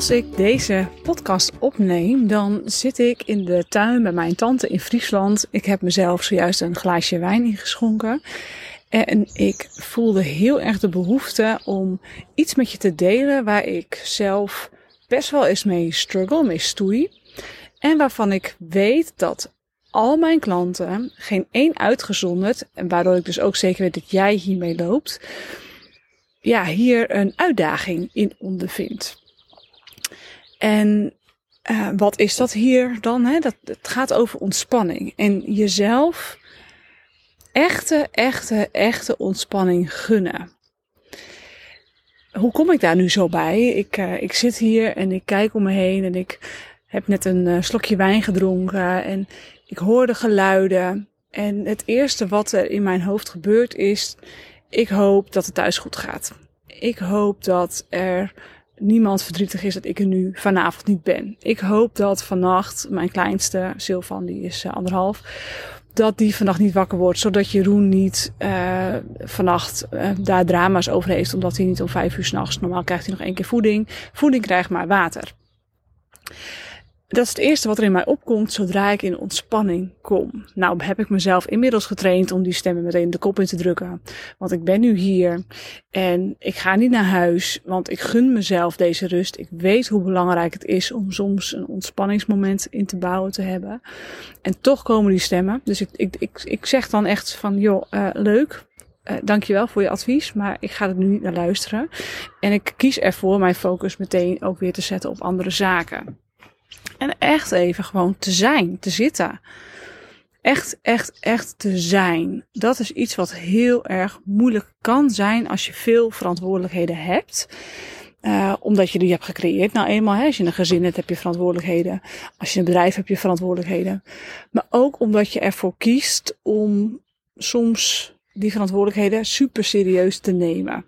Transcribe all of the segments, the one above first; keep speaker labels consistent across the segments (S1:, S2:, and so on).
S1: Als ik deze podcast opneem, dan zit ik in de tuin bij mijn tante in Friesland. Ik heb mezelf zojuist een glaasje wijn ingeschonken. En ik voelde heel erg de behoefte om iets met je te delen waar ik zelf best wel eens mee struggle, mee stoei. En waarvan ik weet dat al mijn klanten, geen één uitgezonderd, en waardoor ik dus ook zeker weet dat jij hiermee loopt, ja, hier een uitdaging in ondervindt. En uh, wat is dat hier dan? Hè? Dat, het gaat over ontspanning. En jezelf echte, echte, echte ontspanning gunnen. Hoe kom ik daar nu zo bij? Ik, uh, ik zit hier en ik kijk om me heen en ik heb net een uh, slokje wijn gedronken en ik hoor de geluiden. En het eerste wat er in mijn hoofd gebeurt is, ik hoop dat het thuis goed gaat. Ik hoop dat er niemand verdrietig is dat ik er nu vanavond niet ben. Ik hoop dat vannacht mijn kleinste, Sylvan, die is uh, anderhalf, dat die vannacht niet wakker wordt, zodat Jeroen niet uh, vannacht uh, daar drama's over heeft, omdat hij niet om vijf uur s'nachts, normaal krijgt hij nog één keer voeding, voeding krijgt maar water. Dat is het eerste wat er in mij opkomt zodra ik in ontspanning kom. Nou heb ik mezelf inmiddels getraind om die stemmen meteen de kop in te drukken. Want ik ben nu hier en ik ga niet naar huis, want ik gun mezelf deze rust. Ik weet hoe belangrijk het is om soms een ontspanningsmoment in te bouwen te hebben. En toch komen die stemmen. Dus ik, ik, ik, zeg dan echt van, joh, uh, leuk, uh, dankjewel voor je advies, maar ik ga er nu niet naar luisteren. En ik kies ervoor mijn focus meteen ook weer te zetten op andere zaken. En echt even gewoon te zijn, te zitten. Echt, echt, echt te zijn. Dat is iets wat heel erg moeilijk kan zijn als je veel verantwoordelijkheden hebt. Uh, omdat je die hebt gecreëerd. Nou eenmaal, hè, als je een gezin hebt, heb je verantwoordelijkheden. Als je een bedrijf hebt, heb je verantwoordelijkheden. Maar ook omdat je ervoor kiest om soms die verantwoordelijkheden super serieus te nemen.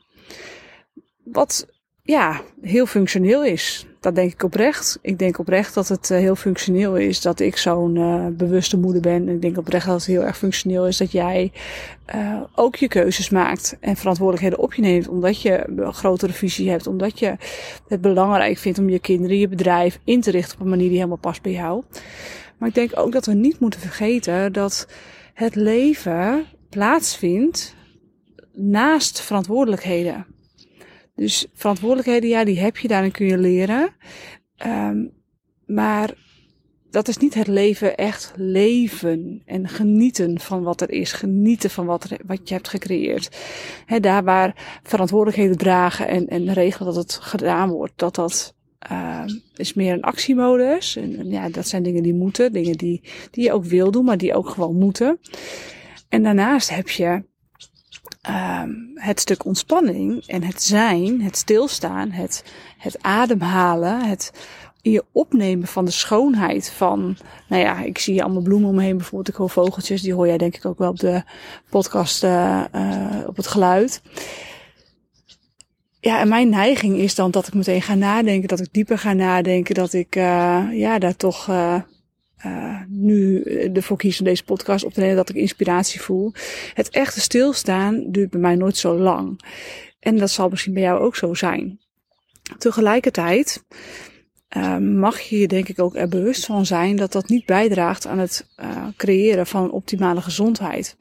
S1: Wat ja, heel functioneel is. Dat denk ik oprecht. Ik denk oprecht dat het uh, heel functioneel is dat ik zo'n uh, bewuste moeder ben. Ik denk oprecht dat het heel erg functioneel is dat jij uh, ook je keuzes maakt en verantwoordelijkheden op je neemt. Omdat je een grotere visie hebt. Omdat je het belangrijk vindt om je kinderen, je bedrijf in te richten op een manier die helemaal past bij jou. Maar ik denk ook dat we niet moeten vergeten dat het leven plaatsvindt naast verantwoordelijkheden. Dus verantwoordelijkheden, ja, die heb je, daarin kun je leren. Um, maar dat is niet het leven echt leven en genieten van wat er is. Genieten van wat, er, wat je hebt gecreëerd. He, daar waar verantwoordelijkheden dragen en, en regelen dat het gedaan wordt, dat dat uh, is meer een actiemodus. En, ja, dat zijn dingen die moeten, dingen die, die je ook wil doen, maar die ook gewoon moeten. En daarnaast heb je um, het stuk ontspanning en het zijn, het stilstaan, het, het ademhalen, het je opnemen van de schoonheid van, nou ja, ik zie allemaal bloemen om me heen, bijvoorbeeld ik hoor vogeltjes, die hoor jij denk ik ook wel op de podcast, uh, uh, op het geluid. Ja, en mijn neiging is dan dat ik meteen ga nadenken, dat ik dieper ga nadenken, dat ik, uh, ja, daar toch, uh, nu ervoor kies om deze podcast op te nemen, dat ik inspiratie voel. Het echte stilstaan duurt bij mij nooit zo lang. En dat zal misschien bij jou ook zo zijn. Tegelijkertijd uh, mag je je denk ik ook er bewust van zijn dat dat niet bijdraagt aan het uh, creëren van een optimale gezondheid.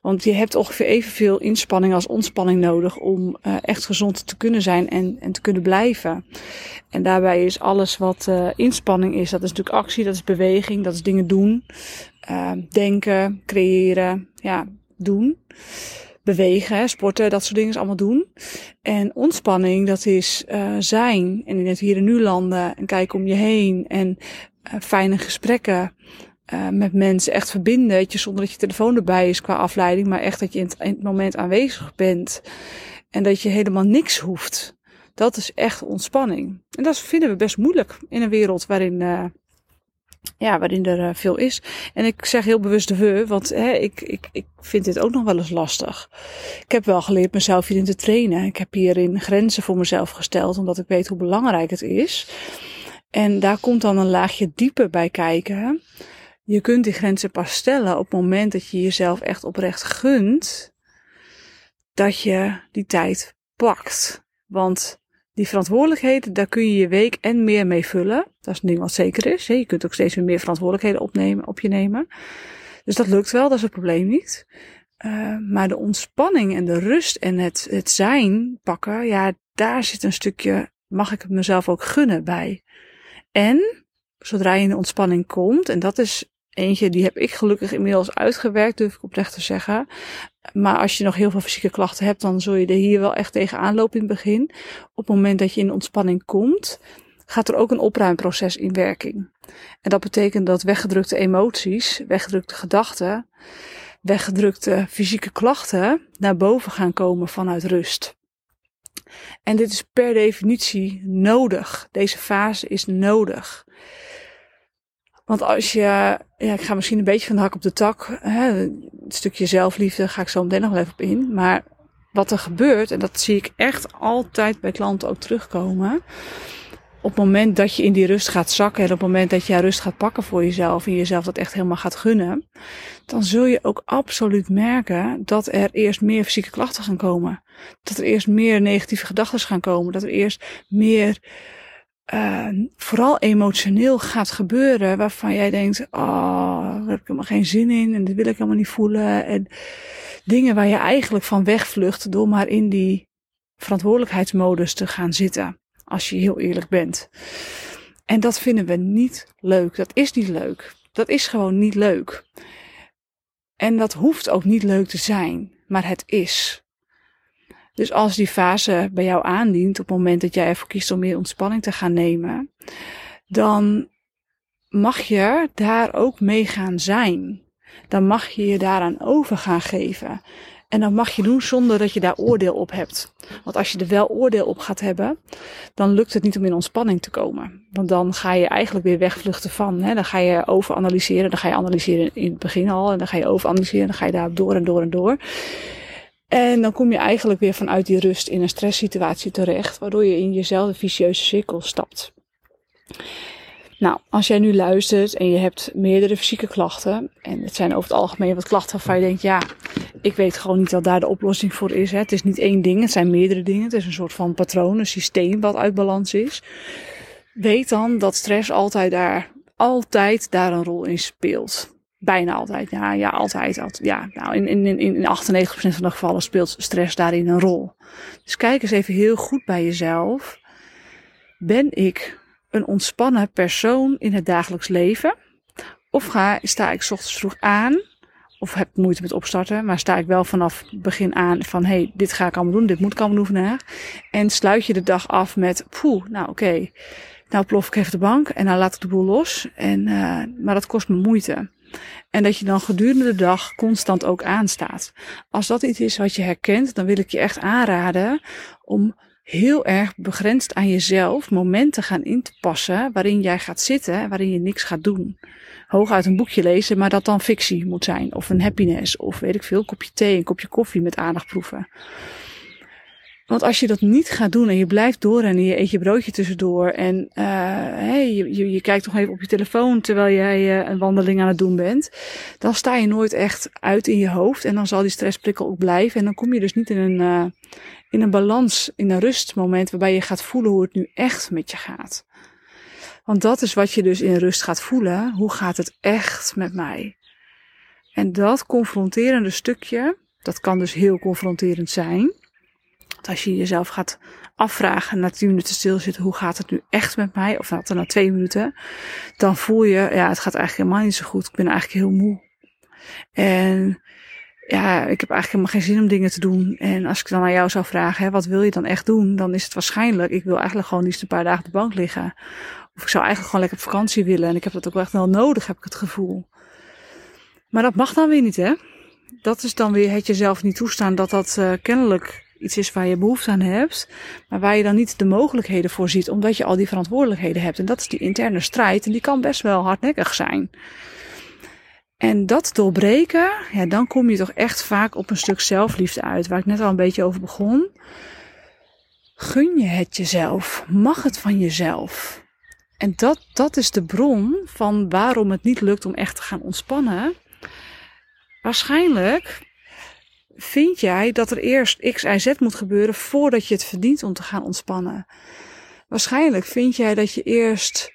S1: Want je hebt ongeveer evenveel inspanning als ontspanning nodig om uh, echt gezond te kunnen zijn en, en te kunnen blijven. En daarbij is alles wat inspanning is, dat is natuurlijk actie, dat is beweging, dat is dingen doen, denken, creëren, ja, doen bewegen, sporten, dat soort dingen allemaal doen. En ontspanning, dat is uh, zijn en in het hier en nu landen en kijken om je heen en uh, fijne gesprekken uh, met mensen echt verbinden. Weet je, zonder dat je telefoon erbij is qua afleiding, maar echt dat je in het, in het moment aanwezig bent en dat je helemaal niks hoeft. Dat is echt ontspanning. En dat vinden we best moeilijk in een wereld waarin ja, waarin er uh, veel is. En ik zeg heel bewust we, want hè, ik, ik, ik vind dit ook nog wel eens lastig. Ik heb wel geleerd mezelf hierin te trainen. Ik heb hierin grenzen voor mezelf gesteld, omdat ik weet hoe belangrijk het is. En daar komt dan een laagje dieper bij kijken. Je kunt die grenzen pas stellen op het moment dat je jezelf echt oprecht gunt dat je die tijd pakt. Want Die verantwoordelijkheden, daar kun je je week en meer mee vullen. Dat is een ding wat zeker is. Je kunt ook steeds meer verantwoordelijkheden opnemen, op je nemen. Dus dat lukt wel, dat is het probleem niet. Uh, maar de ontspanning en de rust en het, het zijn pakken, ja, daar zit een stukje, mag ik het mezelf ook gunnen bij. En zodra je in de ontspanning komt, en dat is eentje, die heb ik gelukkig inmiddels uitgewerkt, durf ik oprecht te zeggen. Maar als je nog heel veel fysieke klachten hebt, dan zul je er hier wel echt tegen aanlopen in het begin. Op het moment dat je in ontspanning komt, gaat er ook een opruimproces in werking. En dat betekent dat weggedrukte emoties, weggedrukte gedachten, weggedrukte fysieke klachten naar boven gaan komen vanuit rust. En dit is per definitie nodig. Deze fase is nodig. Want als je, ja, ik ga misschien een beetje van de hak op de tak, hè, een stukje zelfliefde ga ik zo meteen nog even op in. Maar wat er gebeurt, en dat zie ik echt altijd bij klanten ook terugkomen. Op het moment dat je in die rust gaat zakken en op het moment dat je rust gaat pakken voor jezelf en jezelf dat echt helemaal gaat gunnen, dan zul je ook absoluut merken dat er eerst meer fysieke klachten gaan komen. Dat er eerst meer negatieve gedachten gaan komen. Dat er eerst meer uh, vooral emotioneel gaat gebeuren waarvan jij denkt, oh, daar heb ik helemaal geen zin in en dit wil ik helemaal niet voelen. En dingen waar je eigenlijk van wegvlucht door maar in die verantwoordelijkheidsmodus te gaan zitten. Als je heel eerlijk bent. En dat vinden we niet leuk. Dat is niet leuk. Dat is gewoon niet leuk. En dat hoeft ook niet leuk te zijn, maar het is. Dus als die fase bij jou aandient, op het moment dat jij ervoor kiest om meer ontspanning te gaan nemen, dan mag je daar ook mee gaan zijn. Dan mag je je daaraan over gaan geven. En dat mag je doen zonder dat je daar oordeel op hebt. Want als je er wel oordeel op gaat hebben, dan lukt het niet om in ontspanning te komen. Want dan ga je eigenlijk weer wegvluchten van. Hè? Dan ga je overanalyseren. Dan ga je analyseren in het begin al. En dan ga je overanalyseren. Dan ga je daar door en door en door. En dan kom je eigenlijk weer vanuit die rust in een stresssituatie terecht, waardoor je in jezelfde vicieuze cirkel stapt. Nou, als jij nu luistert en je hebt meerdere fysieke klachten, en het zijn over het algemeen wat klachten waarvan je denkt, ja, ik weet gewoon niet dat daar de oplossing voor is. Hè. Het is niet één ding, het zijn meerdere dingen. Het is een soort van patroon, een systeem wat uit balans is. Weet dan dat stress altijd daar, altijd daar een rol in speelt. Bijna altijd. Ja, ja altijd. altijd. Ja, nou, in, in, in 98% van de gevallen speelt stress daarin een rol. Dus kijk eens even heel goed bij jezelf. Ben ik een ontspannen persoon in het dagelijks leven? Of ga, sta ik ochtends vroeg aan? Of heb moeite met opstarten, maar sta ik wel vanaf begin aan van hé, hey, dit ga ik allemaal doen, dit moet ik allemaal doen vandaag. En sluit je de dag af met poeh, nou oké, nou plof ik even de bank en dan laat ik de boel los. En, uh, maar dat kost me moeite. En dat je dan gedurende de dag constant ook aanstaat. Als dat iets is wat je herkent, dan wil ik je echt aanraden om heel erg begrensd aan jezelf momenten gaan in te passen waarin jij gaat zitten, waarin je niks gaat doen. Hooguit een boekje lezen, maar dat dan fictie moet zijn. Of een happiness, of weet ik veel, een kopje thee, een kopje koffie met aandacht proeven. Want als je dat niet gaat doen en je blijft door en je eet je broodje tussendoor en uh, hey, je, je, je, kijkt toch even op je telefoon terwijl jij uh, een wandeling aan het doen bent, dan sta je nooit echt uit in je hoofd en dan zal die stressprikkel ook blijven en dan kom je dus niet in een, uh, in een balans, in een rustmoment waarbij je gaat voelen hoe het nu echt met je gaat. Want dat is wat je dus in rust gaat voelen. Hoe gaat het echt met mij? En dat confronterende stukje, dat kan dus heel confronterend zijn als je jezelf gaat afvragen na tien minuten stilzitten, hoe gaat het nu echt met mij? Of nou, na twee minuten, dan voel je, ja, het gaat eigenlijk helemaal niet zo goed. Ik ben eigenlijk heel moe. En ja, ik heb eigenlijk helemaal geen zin om dingen te doen. En als ik dan aan jou zou vragen, hè, wat wil je dan echt doen? Dan is het waarschijnlijk, ik wil eigenlijk gewoon liefst een paar dagen op de bank liggen. Of ik zou eigenlijk gewoon lekker op vakantie willen. En ik heb dat ook echt wel nodig, heb ik het gevoel. Maar dat mag dan weer niet, hè? Dat is dan weer het jezelf niet toestaan dat dat uh, kennelijk iets is waar je behoefte aan hebt, maar waar je dan niet de mogelijkheden voor ziet, omdat je al die verantwoordelijkheden hebt. En dat is die interne strijd en die kan best wel hardnekkig zijn. En dat doorbreken, ja, dan kom je toch echt vaak op een stuk zelfliefde uit, waar ik net al een beetje over begon. Gun je het jezelf? Mag het van jezelf? En dat, dat is de bron van waarom het niet lukt om echt te gaan ontspannen. Waarschijnlijk vind jij dat er eerst X, Y, Z moet gebeuren voordat je het verdient om te gaan ontspannen? Waarschijnlijk vind jij dat je eerst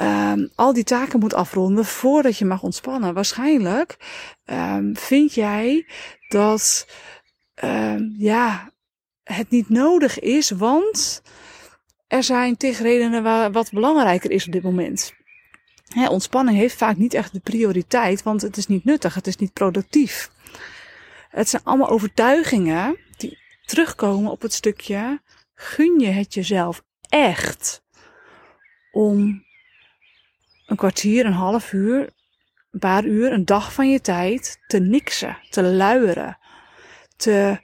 S1: um, al die taken moet afronden voordat je mag ontspannen. Waarschijnlijk um, vind jij dat um, ja, het niet nodig is, want er zijn tegenredenen wat belangrijker is op dit moment. He, ontspanning heeft vaak niet echt de prioriteit, want het is niet nuttig, het is niet productief. Het zijn allemaal overtuigingen die terugkomen op het stukje gun je het jezelf echt om een kwartier, een half uur, een paar uur, een dag van je tijd te niksen, te luieren, te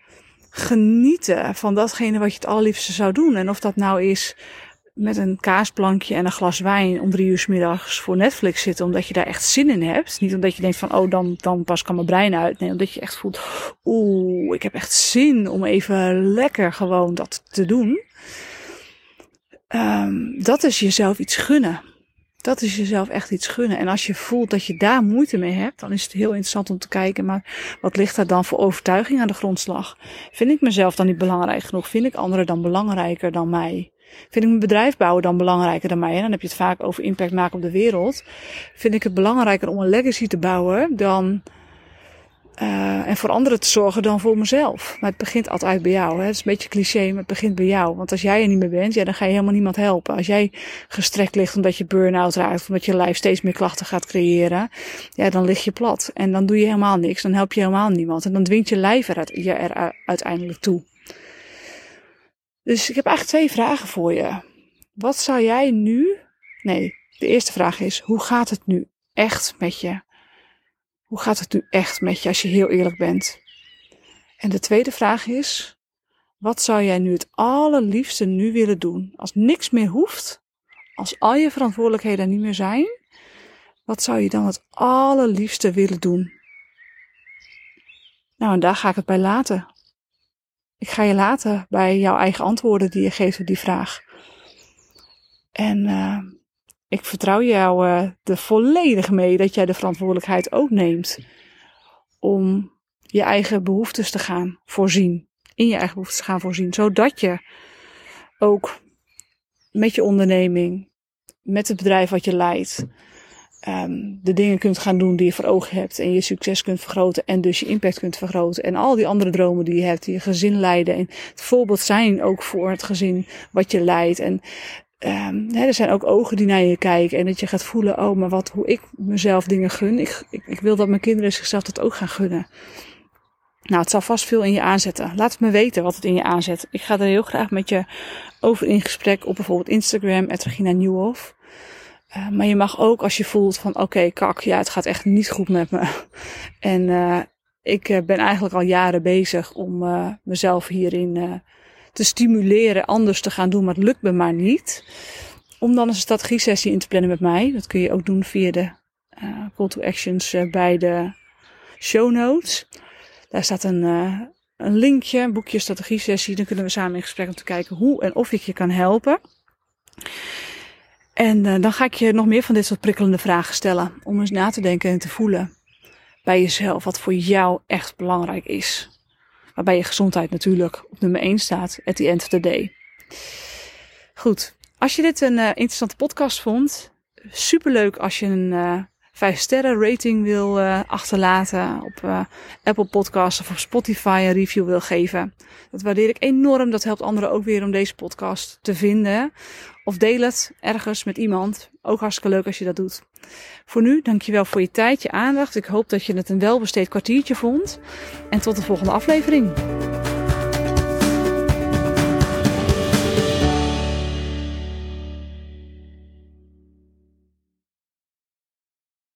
S1: genieten van datgene wat je het allerliefste zou doen. En of dat nou is met een kaasplankje en een glas wijn om drie uur s middags voor Netflix zitten, omdat je daar echt zin in hebt. Niet omdat je denkt van, oh, dan, dan pas kan mijn brein uit. Nee, omdat je echt voelt, oeh, ik heb echt zin om even lekker gewoon dat te doen. Um, dat is jezelf iets gunnen. Dat is jezelf echt iets gunnen. En als je voelt dat je daar moeite mee hebt, dan is het heel interessant om te kijken, maar wat ligt daar dan voor overtuiging aan de grondslag? Vind ik mezelf dan niet belangrijk genoeg? Vind ik anderen dan belangrijker dan mij? Vind ik mijn bedrijf bouwen dan belangrijker dan mij? En dan heb je het vaak over impact maken op de wereld. Vind ik het belangrijker om een legacy te bouwen dan uh, en voor anderen te zorgen dan voor mezelf. Maar het begint altijd bij jou. Hè? Het is een beetje cliché, maar het begint bij jou. Want als jij er niet meer bent, ja, dan ga je helemaal niemand helpen. Als jij gestrekt ligt omdat je burn-out raakt, omdat je lijf steeds meer klachten gaat creëren, ja, dan lig je plat. En dan doe je helemaal niks. Dan help je helemaal niemand. En dan dwingt je lijf er, je er uiteindelijk toe. Dus ik heb eigenlijk twee vragen voor je. Wat zou jij nu. Nee, de eerste vraag is: hoe gaat het nu echt met je? Hoe gaat het nu echt met je als je heel eerlijk bent? En de tweede vraag is: wat zou jij nu het allerliefste nu willen doen? Als niks meer hoeft, als al je verantwoordelijkheden niet meer zijn, wat zou je dan het allerliefste willen doen? Nou, en daar ga ik het bij laten. Ik ga je laten bij jouw eigen antwoorden die je geeft op die vraag. En uh, ik vertrouw jou uh, er volledig mee dat jij de verantwoordelijkheid ook neemt om je eigen behoeftes te gaan voorzien. In je eigen behoeftes te gaan voorzien. Zodat je ook met je onderneming, met het bedrijf wat je leidt, um, de dingen kunt gaan doen die je voor ogen hebt. En je succes kunt vergroten en dus je impact kunt vergroten. En al die andere dromen die je hebt, die je gezin leiden. En het voorbeeld zijn ook voor het gezin wat je leidt. En um, hè, er zijn ook ogen die naar je kijken. En dat je gaat voelen, oh, maar wat, hoe ik mezelf dingen gun. Ik, ik, ik wil dat mijn kinderen zichzelf dat ook gaan gunnen. Nou, het zal vast veel in je aanzetten. Laat het me weten wat het in je aanzet. Ik ga er heel graag met je over in gesprek op bijvoorbeeld Instagram, Regina Nieuwhof. Uh, maar je mag ook als je voelt van oké, kak, ja, het gaat echt niet goed met me. en uh, ik uh, ben eigenlijk al jaren bezig om mezelf hierin te stimuleren anders te gaan doen, maar het lukt me maar niet. Om dan een strategie sessie in te plannen met mij. Dat kun je ook doen via de call to actions bij de show notes. Daar staat een, een linkje, een boekje strategie sessie. Dan kunnen we samen in gesprek om te kijken hoe en of ik je kan helpen. En uh, dan ga ik je nog meer van dit soort prikkelende vragen stellen. Om eens na te denken en te voelen bij jezelf wat voor jou echt belangrijk is. Waarbij je gezondheid natuurlijk op nummer 1 staat at the end of the day. Goed, als je dit een uh, interessante podcast vond, superleuk als je een uh, 5 sterren rating wil uh, achterlaten op uh, Apple Podcasts of op Spotify een review wil geven. Dat waardeer ik enorm. Dat helpt anderen ook weer om deze podcast te vinden. Of deel het ergens met iemand. Ook hartstikke leuk als je dat doet. Voor nu, dankjewel voor je tijd, je aandacht. Ik hoop dat je het een welbesteed kwartiertje vond. En tot de volgende aflevering.